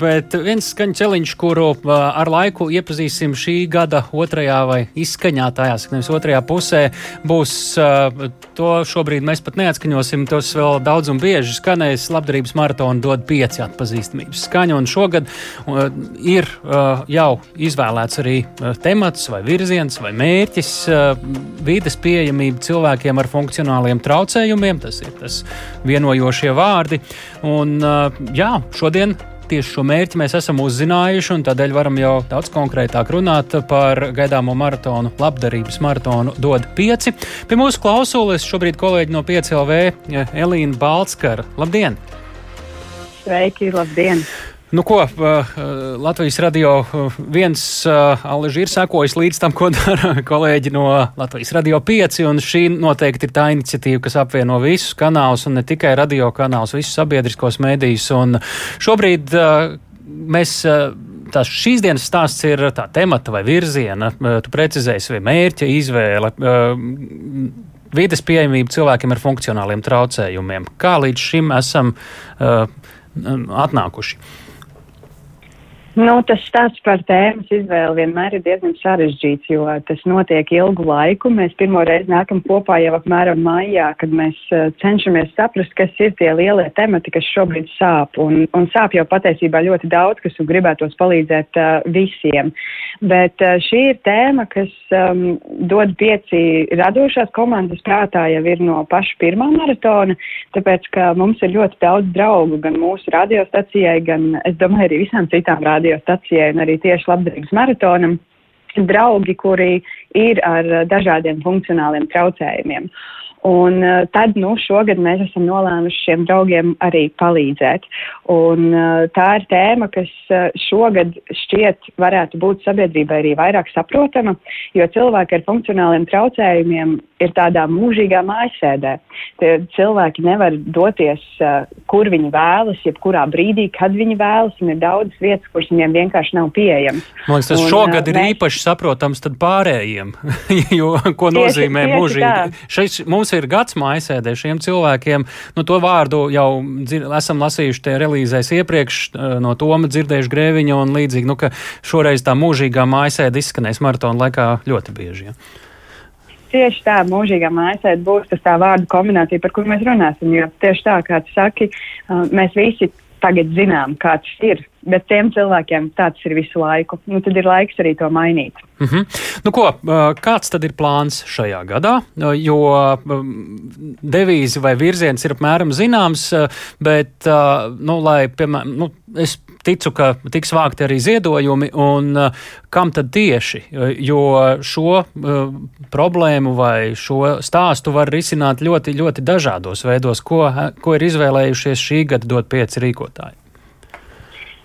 Bet viens skaņu celiņš, kuru ar laiku iepazīsim šī gada otrajā vai izskaņā, tajā nevis otrajā pusē, būs to šobrīd mēs pat neatskaņosim. Tos vēl daudz un bieži skanēs. Labdarības maratona dod pieci atpazīstamības skaņu, un šogad ir jau izvēlēts arī temats vai virziens vai mērķis vides pieejamība cilvēkiem ar funkcionāliem traucējumiem. Tas ir tas vienojošie vārdi. Un, jā, šodien tieši šo mērķi mēs esam uzzinājuši, un tādēļ varam jau daudz konkrētāk runāt par gaidāmo maratonu, labdarības maratonu DOD 5. Pie mūsu klausules šobrīd kolēģi no 5LV Elīna Balskara. Labdien! Sveiki, labdien! Nu, ko Latvijas radio viens alaži ir sekojis līdz tam, ko dara kolēģi no Latvijas radio 5, un šī noteikti ir tā iniciatīva, kas apvieno visus kanālus, un ne tikai radio kanālus, visus sabiedriskos mēdījus. Un šobrīd mēs. Tās šīs dienas stāsts ir tā temata vai virziena, tu precizēsi, vai mērķa izvēle, vides pieejamība cilvēkiem ar funkcionāliem traucējumiem. Kā līdz šim esam uh, atnākuši? Nu, tas stāsts par tēmas izvēli vienmēr ir diezgan sarežģīts, jo tas notiek ilgu laiku. Mēs pirmo reizi nākam kopā jau apmēram maijā, kad mēs uh, cenšamies saprast, kas ir tie lielie temati, kas šobrīd sāp. Un, un sāp jau patiesībā ļoti daudz, kas gribētos palīdzēt uh, visiem. Bet uh, šī ir tēma, kas um, dod pieci radošās komandas prātā jau ir no paša pirmā maratona, tāpēc, ka mums ir ļoti daudz draugu gan mūsu radiostacijai, gan, es domāju, arī visām citām rādījumiem radiostacijai un arī tieši labdarības maratonam draugi, kuri ir ar dažādiem funkcionāliem traucējumiem. Un uh, tad, nu, šogad mēs esam nolēmuši šiem draugiem arī palīdzēt. Un uh, tā ir tēma, kas šogad šķiet varētu būt sabiedrībai arī vairāk saprotama, jo cilvēki ar funkcionāliem traucējumiem ir tādā mūžīgā mājasēdē. Tie cilvēki nevar doties, kur viņi vēlas, jebkurā brīdī, kad viņi vēlas, un ir daudzas vietas, kuras viņiem vienkārši nav pieejamas. Man liekas, tas un, šogad ir mēs... īpaši saprotams pārējiem, jo ko tieši, nozīmē tieši mūžīgi. Šeit mums ir gads mājasēdē šiem cilvēkiem. Nu, to vārdu jau dzir, esam lasījuši tie relīzēs iepriekš, no Toma dzirdējuši grēviņu un līdzīgi, nu, ka šoreiz tā mūžīgā mājasēde izskanēs maratona laikā ļoti bieži. Ja. Tieši tā, mūžīgā mājasēde būs tas tā vārdu kombinācija, par kur mēs runāsim. Jo tieši tā, kā tu saki, eh, mēs visi tagad zinām, kāds ir bet tiem cilvēkiem tāds ir visu laiku. Nu, tad ir laiks arī to mainīt. Mm -hmm. nu, ko, kāds tad ir plāns šajā gadā? Jo devīze vai virziens ir apmēram zināms, bet, nu, lai, piemēram, nu, es ticu, ka tiks vākti arī ziedojumi, un kam tad tieši? Jo šo problēmu vai šo stāstu var risināt ļoti, ļoti dažādos veidos, ko, ko ir izvēlējušies šī gada dot pieci rīkotāji.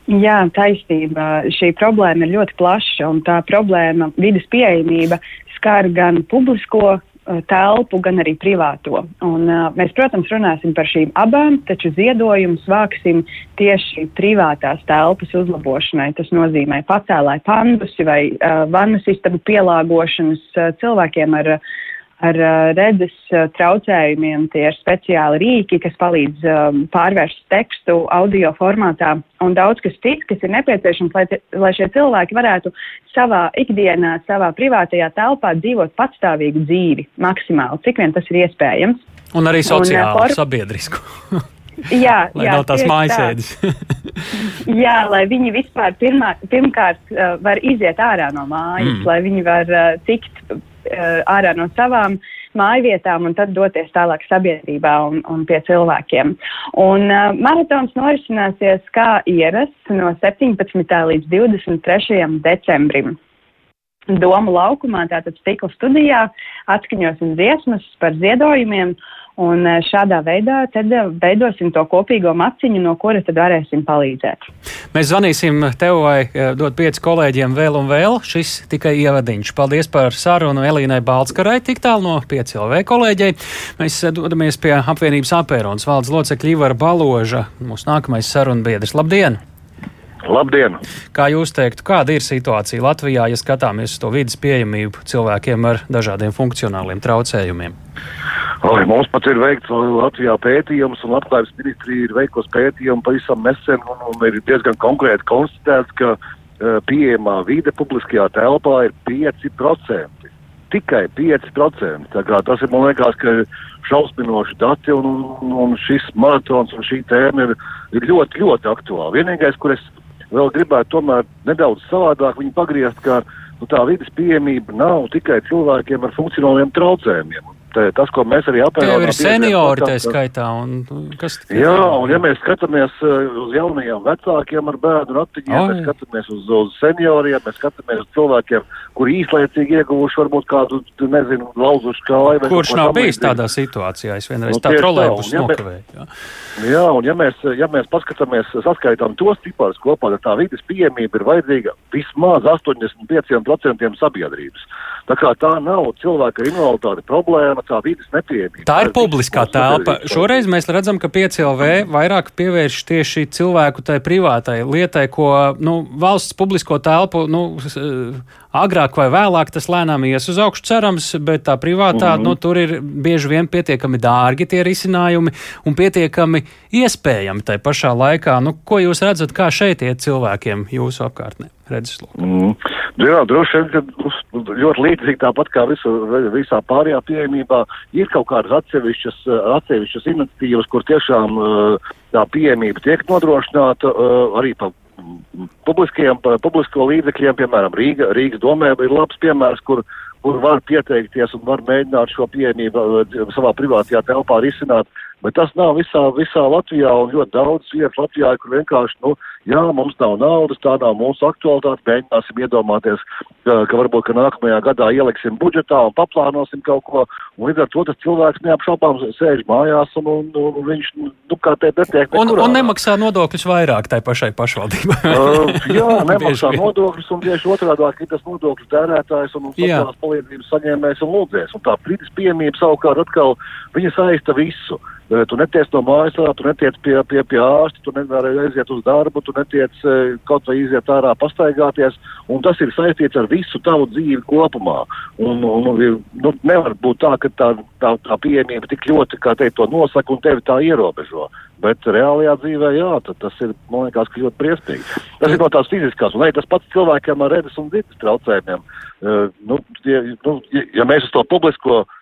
Jā, taisnība. Šī problēma ir ļoti plaša, un tā problēma, vidas pieejamība, skar gan publisko uh, telpu, gan arī privāto. Un, uh, mēs, protams, runāsim par šīm abām, taču ziedojumus vāksim tieši privātās telpas uzlabošanai. Tas nozīmē pacēlāju pandusi vai uh, vannas istabu pielāgošanas uh, cilvēkiem ar uh, ar uh, redzes uh, traucējumiem. Tie ir speciāli rīki, kas palīdz um, pārvērst tekstu audio formātā un daudz kas cits, kas ir nepieciešams, lai, lai šie cilvēki varētu savā ikdienā, savā privātajā telpā dzīvot patstāvīgu dzīvi maksimāli, cik vien tas ir iespējams. Un arī sociāli, un, uh, for... sabiedrisku. Jā, lai jā, nav tās mājasēdes. jā, lai viņi vispār pirmā, pirmkārt uh, var iziet ārā no mājas, mm. lai viņi var uh, tikt uh, ārā no savām mājvietām un tad doties tālāk sabiedrībā un, un pie cilvēkiem. Un uh, maratons norisināsies kā ierasts no 17. līdz 23. decembrim. Domu laukumā, tātad stikla studijā, atskaņosim dziesmas par ziedojumiem Un eh, šādā veidā tad eh, veidosim to kopīgo maciņu, no kura tad varēsim palīdzēt. Mēs zvanīsim tev vai eh, dot pieci kolēģiem vēl un vēl. Šis tikai ievadiņš. Paldies par sarunu Elīnai Balskarai, tik tālu no 5 LV kolēģei. Mēs dodamies pie apvienības apēronas valdes locekļa Ivara Baloža, mūsu nākamais sarunu biedrs. Labdien! Labdien! Kā jūs teiktu, kāda ir situācija Latvijā, ja skatāmies uz to vidas pieejamību cilvēkiem ar dažādiem funkcionāliem traucējumiem? Oi, mums pat ir veikts Latvijā pētījums, un Labklājības ministrija ir veikusi pētījumu pavisam nesen, un, un ir diezgan konkrēti konstatēts, ka uh, pieejamā vide publiskajā telpā ir 5%. Tikai 5%. Tā kā tas ir, man liekas, ka šausminoši dati, un, un, un šis maratons un šī tēma ir, ir ļoti, ļoti aktuāla. Vienīgais, kur es vēl gribētu tomēr nedaudz savādāk viņu pagriezt, ka nu, tā vidas pieejamība nav tikai cilvēkiem ar funkcionāliem traucējumiem. Te, tas, ko mēs arī. Tie ir seniori, tā skaitā. Un, kas jā, un ja mēs skatāmies uh, uz jaunajiem vecākiem ar bērnu ratiņiem, oh, mēs skatāmies uz, uz senioriem, mēs skatāmies uz cilvēkiem, kuri īslaicīgi ieguvuši varbūt kādu, nezinu, lauzušu kāju. Kurš nav bijis tādā situācijā? Es vienreiz nu, tā trolēbus ja nokavēju. Jā. jā, un ja mēs, ja mēs paskatāmies, saskaitām tos ciparus kopā, tad tā vidas pieejamība ir vajadzīga vismaz 85% sabiedrības. Tā kā tā nav cilvēka invaliditāte problēma, tā vidas nepieejamība. Tā ir publiskā telpa. Šoreiz mēs redzam, ka PCLV vairāk pievērš tieši cilvēku tai privātai lietai, ko nu, valsts publisko telpu nu, agrāk vai vēlāk tas lēnām ies uz augšu, cerams, bet tā privātā, mm -hmm. nu, tur ir bieži vien pietiekami dārgi tie risinājumi un pietiekami iespējami tai pašā laikā. Nu, ko jūs redzat, kā šeit iet cilvēkiem jūsu apkārtnē? Mm. Jā, droši vien, ka ļoti līdzīgi tāpat kā visu, visā pārējā pieejamībā ir kaut kādas atsevišķas, atsevišķas iniciatīvas, kur tiešām tā pieejamība tiek nodrošināta arī pa publisko līdzekļiem, piemēram, Rīga, Rīgas domē ir labs piemērs, kur, kur var pieteikties un var mēģināt šo pieejamību uh, savā privātajā telpā risināt. Bet tas nav visā, visā Latvijā un ļoti daudz vietas Latvijā, kur vienkārši, nu, jā, mums nav naudas, tā nav mūsu aktualitāte, mēģināsim iedomāties, ka, ka varbūt, ka nākamajā gadā ieliksim budžetā un paplānosim kaut ko, un līdz ar to tas cilvēks neapšaubām sēž mājās un, un, un viņš, nu, kā te netiek un, un nemaksā nodokļus vairāk tai pašai pašvaldībai. uh, jā, nemaksā nodokļus un tieši otrādāk ir tas nodokļu tērētājs un, un sociālās palīdzības saņēmējs un lūdzējs. Un tā brīdis piemība savukārt atkal, viņa saista visu. Tu netiec no mājas, tu netiec pie, pie, pie ārsta, tu nevari aiziet uz darbu, tu netiec e, kaut vai iziet ārā pastaigāties, tas ir saistīts ar visu tavu dzīvi kopumā. Un, un, nu, nevar būt tā, ka tā, tā, tā pieejamība tik ļoti, kā teikt, to nosaka un tevi tā ierobežo. Bet reālajā dzīvē, jā, tas ir, man liekas, ļoti briesmīgi. Tas ir no tās fiziskās, un arī tas pats cilvēkiem ar redzes un dzirdes traucējumiem. Uh, nu, ja, nu, ja mēs uz to publisko uh,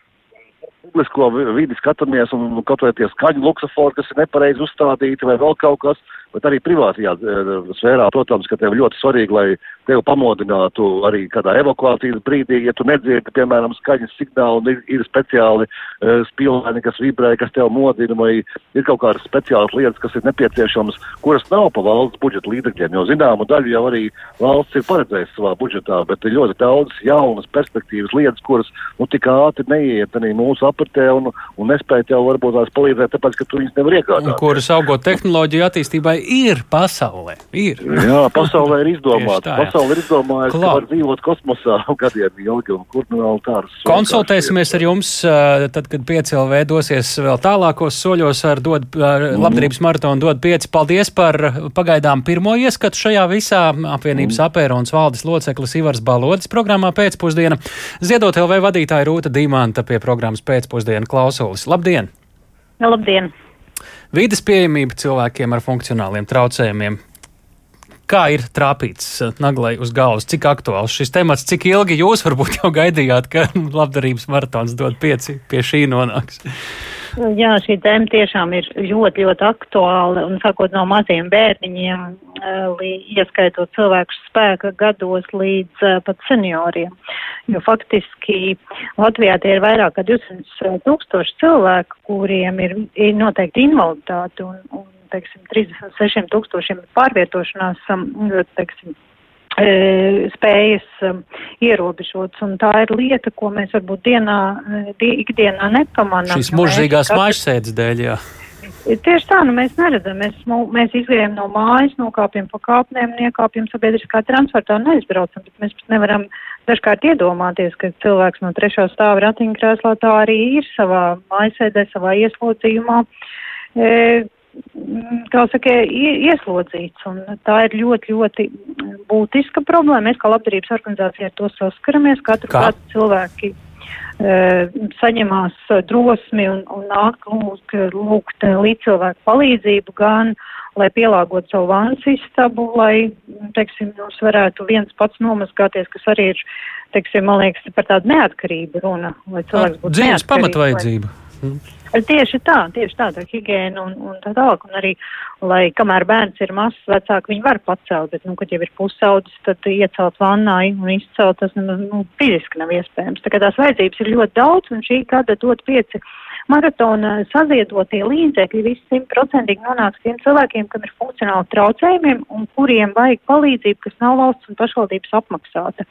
publisko vidi skatāmies un kaut vai tie skaņu luksofori, kas ir nepareizi uzstādīti vai vēl kaut kas, bet arī privātajā eh, sfērā, protams, ka tev ļoti svarīgi, lai tevi pamodinātu arī kādā evakuācijas brīdī, ja tu nedzirdi, piemēram, skaņas signālu un ir, ir speciāli uh, spilveni, kas vibrē, kas tev modina, vai ir kaut kādas speciālas lietas, kas ir nepieciešamas, kuras nav pa valsts budžeta līdzekļiem, jo zināmu daļu jau arī valsts ir paredzējusi savā budžetā, bet ir ļoti daudz jaunas perspektīvas lietas, kuras, nu, tik ātri neiet arī mūsu apritē un, un nespēja tev varbūt tās palīdzēt, tāpēc, ka tu viņus nevar iegādāt. Kuras augot tehnoloģiju attīstībai ir pasaulē. Ir. Jā, pasaulē ir izdomāta. Pasaule ir izdomājusi, ka var dzīvot kosmosā gadiem ilgi un kur nu vēl tādas. Konsultēsimies ar jums, tad, kad piecēlvē dosies vēl tālākos soļos ar, dod, ar mm. labdarības maratonu dod pieci. Paldies par pagaidām pirmo ieskatu šajā visā apvienības mm. apērons valdes loceklis Ivars Balodis programmā pēcpusdiena. Ziedot LV vadītāja Rūta Dīmanta pie programmas pēcpusdiena klausulis. Labdien! Labdien! Vides pieejamība cilvēkiem ar funkcionāliem traucējumiem. Kā ir trāpīts eh, naglai uz galvas, cik aktuāls šis temats, cik ilgi jūs varbūt jau gaidījāt, ka labdarības maratons dod pieci pie šī nonāks? Jā, šī tēma tiešām ir ļoti, ļoti aktuāla un sākot no maziem bērniņiem, eh, ieskaitot cilvēku spēka gados līdz uh, pat senioriem. Jo faktiski Latvijā tie ir vairāk kā 200 tūkstoši cilvēku, kuriem ir, ir noteikti invaliditāte un, un teiksim, 36 tūkstošiem pārvietošanās, um, teiksim, spējas um, ierobežotas, un tā ir lieta, ko mēs varbūt dienā, e, die, ikdienā nepamanām. Šīs mūžīgās katru... mājassēdes dēļ, jā. Tieši tā, nu mēs neredzam, mēs, mēs izgājam no mājas, nokāpjam pa kāpnēm, iekāpjam sabiedriskā transportā un aizbraucam, bet mēs pat nevaram dažkārt iedomāties, ka cilvēks no trešā stāva ratiņkrēslā tā arī ir savā mājasēdē, savā ieslodzījumā. E, kā saka, ieslodzīts. Un tā ir ļoti, ļoti būtiska problēma. Mēs kā labdarības organizācija ar to saskaramies. Katru gadu cilvēki uh, saņemās drosmi un, un nāk lūgt, lūgt līdzcilvēku palīdzību gan lai pielāgotu savu vannas istabu, lai, teiksim, mums varētu viens pats nomazgāties, kas arī ir, teiksim, man liekas, par tādu neatkarību runa, lai cilvēks būtu dzīves pamatvajadzība. Lai... Tieši tā, tieši tā, tā higiēna un, un tā tālāk. Un arī, lai kamēr bērns ir mazs, vecāki viņi var pacelt, bet, nu, kad jau ir pusaudis, tad iecelt vannā un izcelt tas, nu, nu, fiziski nav iespējams. Tā kā tās vajadzības ir ļoti daudz, un šī gada dot pieci maratona saziedotie līdzekļi visi simtprocentīgi nonāks tiem cilvēkiem, kam ir funkcionāli traucējumiem un kuriem vajag palīdzību, kas nav valsts un pašvaldības apmaksāta.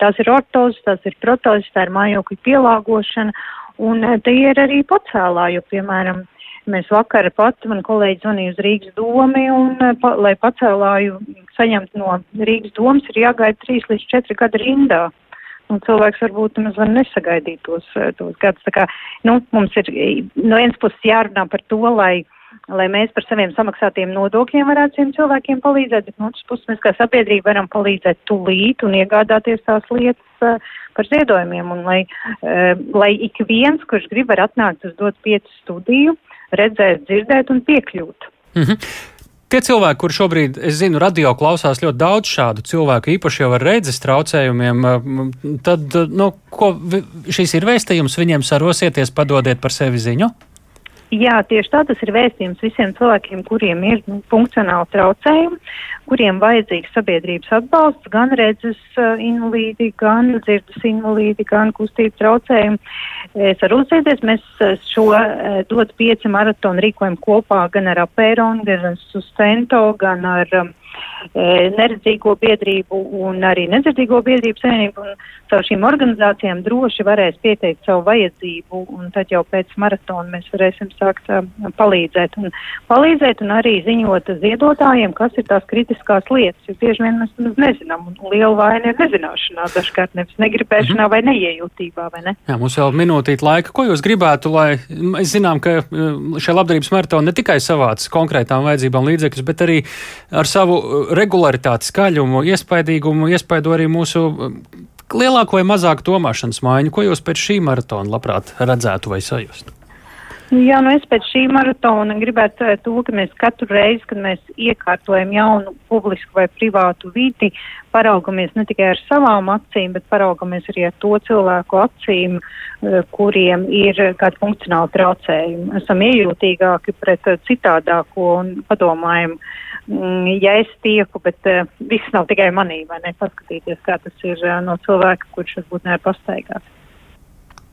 Tās ir ortozes, tās ir protozes, tā ir mājokļu pielāgošana un eh, tie ir arī pacēlā, jo, piemēram, Mēs vakar pat, man kolēģi zvanīja uz Rīgas domi, un, eh, pa, lai pacēlāju saņemt no Rīgas domas, ir jāgaida 3 līdz 4 gadi rindā un cilvēks varbūt nemaz var nesagaidīt tos, eh, tos gadus. Tā kā, nu, mums ir no vienas puses jārunā par to, lai, lai mēs par saviem samaksātiem nodokļiem varētu šiem cilvēkiem palīdzēt, bet no otras puses mēs kā sabiedrība varam palīdzēt tūlīt un iegādāties tās lietas uh, par ziedojumiem, un lai, uh, lai ik viens, kurš grib var atnākt uz dot piecu studiju, redzēt, dzirdēt un piekļūt. Mm -hmm. Tie cilvēki, kur šobrīd, es zinu, radio klausās ļoti daudz šādu cilvēku, īpaši jau ar redzes traucējumiem, tad, nu, ko šis ir vēstījums viņiem sarosieties, padodiet par sevi ziņu? Jā, tieši tā tas ir vēstījums visiem cilvēkiem, kuriem ir nu, funkcionāli traucējumi, kuriem vajadzīgs sabiedrības atbalsts, gan redzes uh, invalīdi, gan dzirdes invalīdi, gan kustību traucējumi. Es varu uzsēties, mēs šo uh, dot pieci maratonu rīkojam kopā gan ar Apēronu, gan ar Sustento, gan ar um, neredzīgo biedrību un arī nedzirdīgo biedrību savienību. Un caur šīm organizācijām droši varēs pieteikt savu vajadzību, un tad jau pēc maratona mēs varēsim sākt uh, palīdzēt. Un palīdzēt un arī ziņot ziedotājiem, kas ir tās kritiskās lietas, jo bieži vien mēs, mēs nezinām, un liela vaina ir nezināšanā, dažkārt nevis negribēšanā mhm. vai neiejūtībā, vai ne? Jā, mums vēl minūtīt laika. Ko jūs gribētu, lai mēs zinām, ka šie labdarības maratoni ne tikai savāc konkrētām vajadzībām līdzekļus, bet arī ar savu regularitāti, skaļumu, iespaidīgumu iespaido arī mūsu um, lielāko vai mazāku domāšanas maiņu. Ko jūs pēc šī maratona labprāt redzētu vai sajustu? Jā, nu es pēc šī maratona gribētu to, ka mēs katru reizi, kad mēs iekārtojam jaunu publisku vai privātu vidi, paraugamies ne tikai ar savām acīm, bet paraugamies arī ar to cilvēku acīm, eh, kuriem ir kādi funkcionāli traucējumi. Esam iejūtīgāki pret citādāko un padomājam, mm, ja es tieku, bet uh, viss nav tikai manī, vai ne, paskatīties, kā tas ir no cilvēka, kurš varbūt nevar pastaigāt.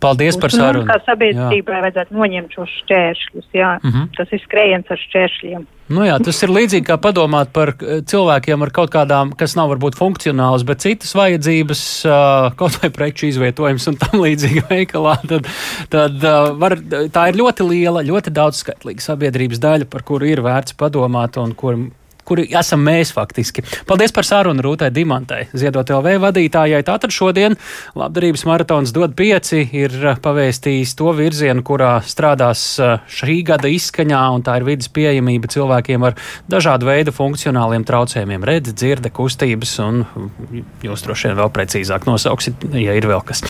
Paldies par sarunu. Kā sabiedrībai vajadzētu noņemt šos šķēršļus, jā. Mm -hmm. Tas ir skrējiens ar šķēršļiem. Nu jā, tas ir līdzīgi kā padomāt par eh, cilvēkiem ar kaut kādām, kas nav varbūt funkcionāls, bet citas vajadzības, uh, kaut vai preču izvietojums un tam līdzīgi veikalā, tad, tad uh, var, tā ir ļoti liela, ļoti daudzskaitlīga sabiedrības daļa, par kuru ir vērts padomāt un kur kuri esam mēs faktiski. Paldies par sarunu Rūtai Dimantai, Ziedot LV vadītājai. Tātad šodien labdarības maratons dod pieci ir uh, pavēstījis to virzienu, kurā strādās uh, šī gada izskaņā, un tā ir vidas pieejamība cilvēkiem ar dažādu veidu funkcionāliem traucējumiem - redzi, dzirde, kustības, un jūs droši vien vēl precīzāk nosauksit, ja ir vēl kas.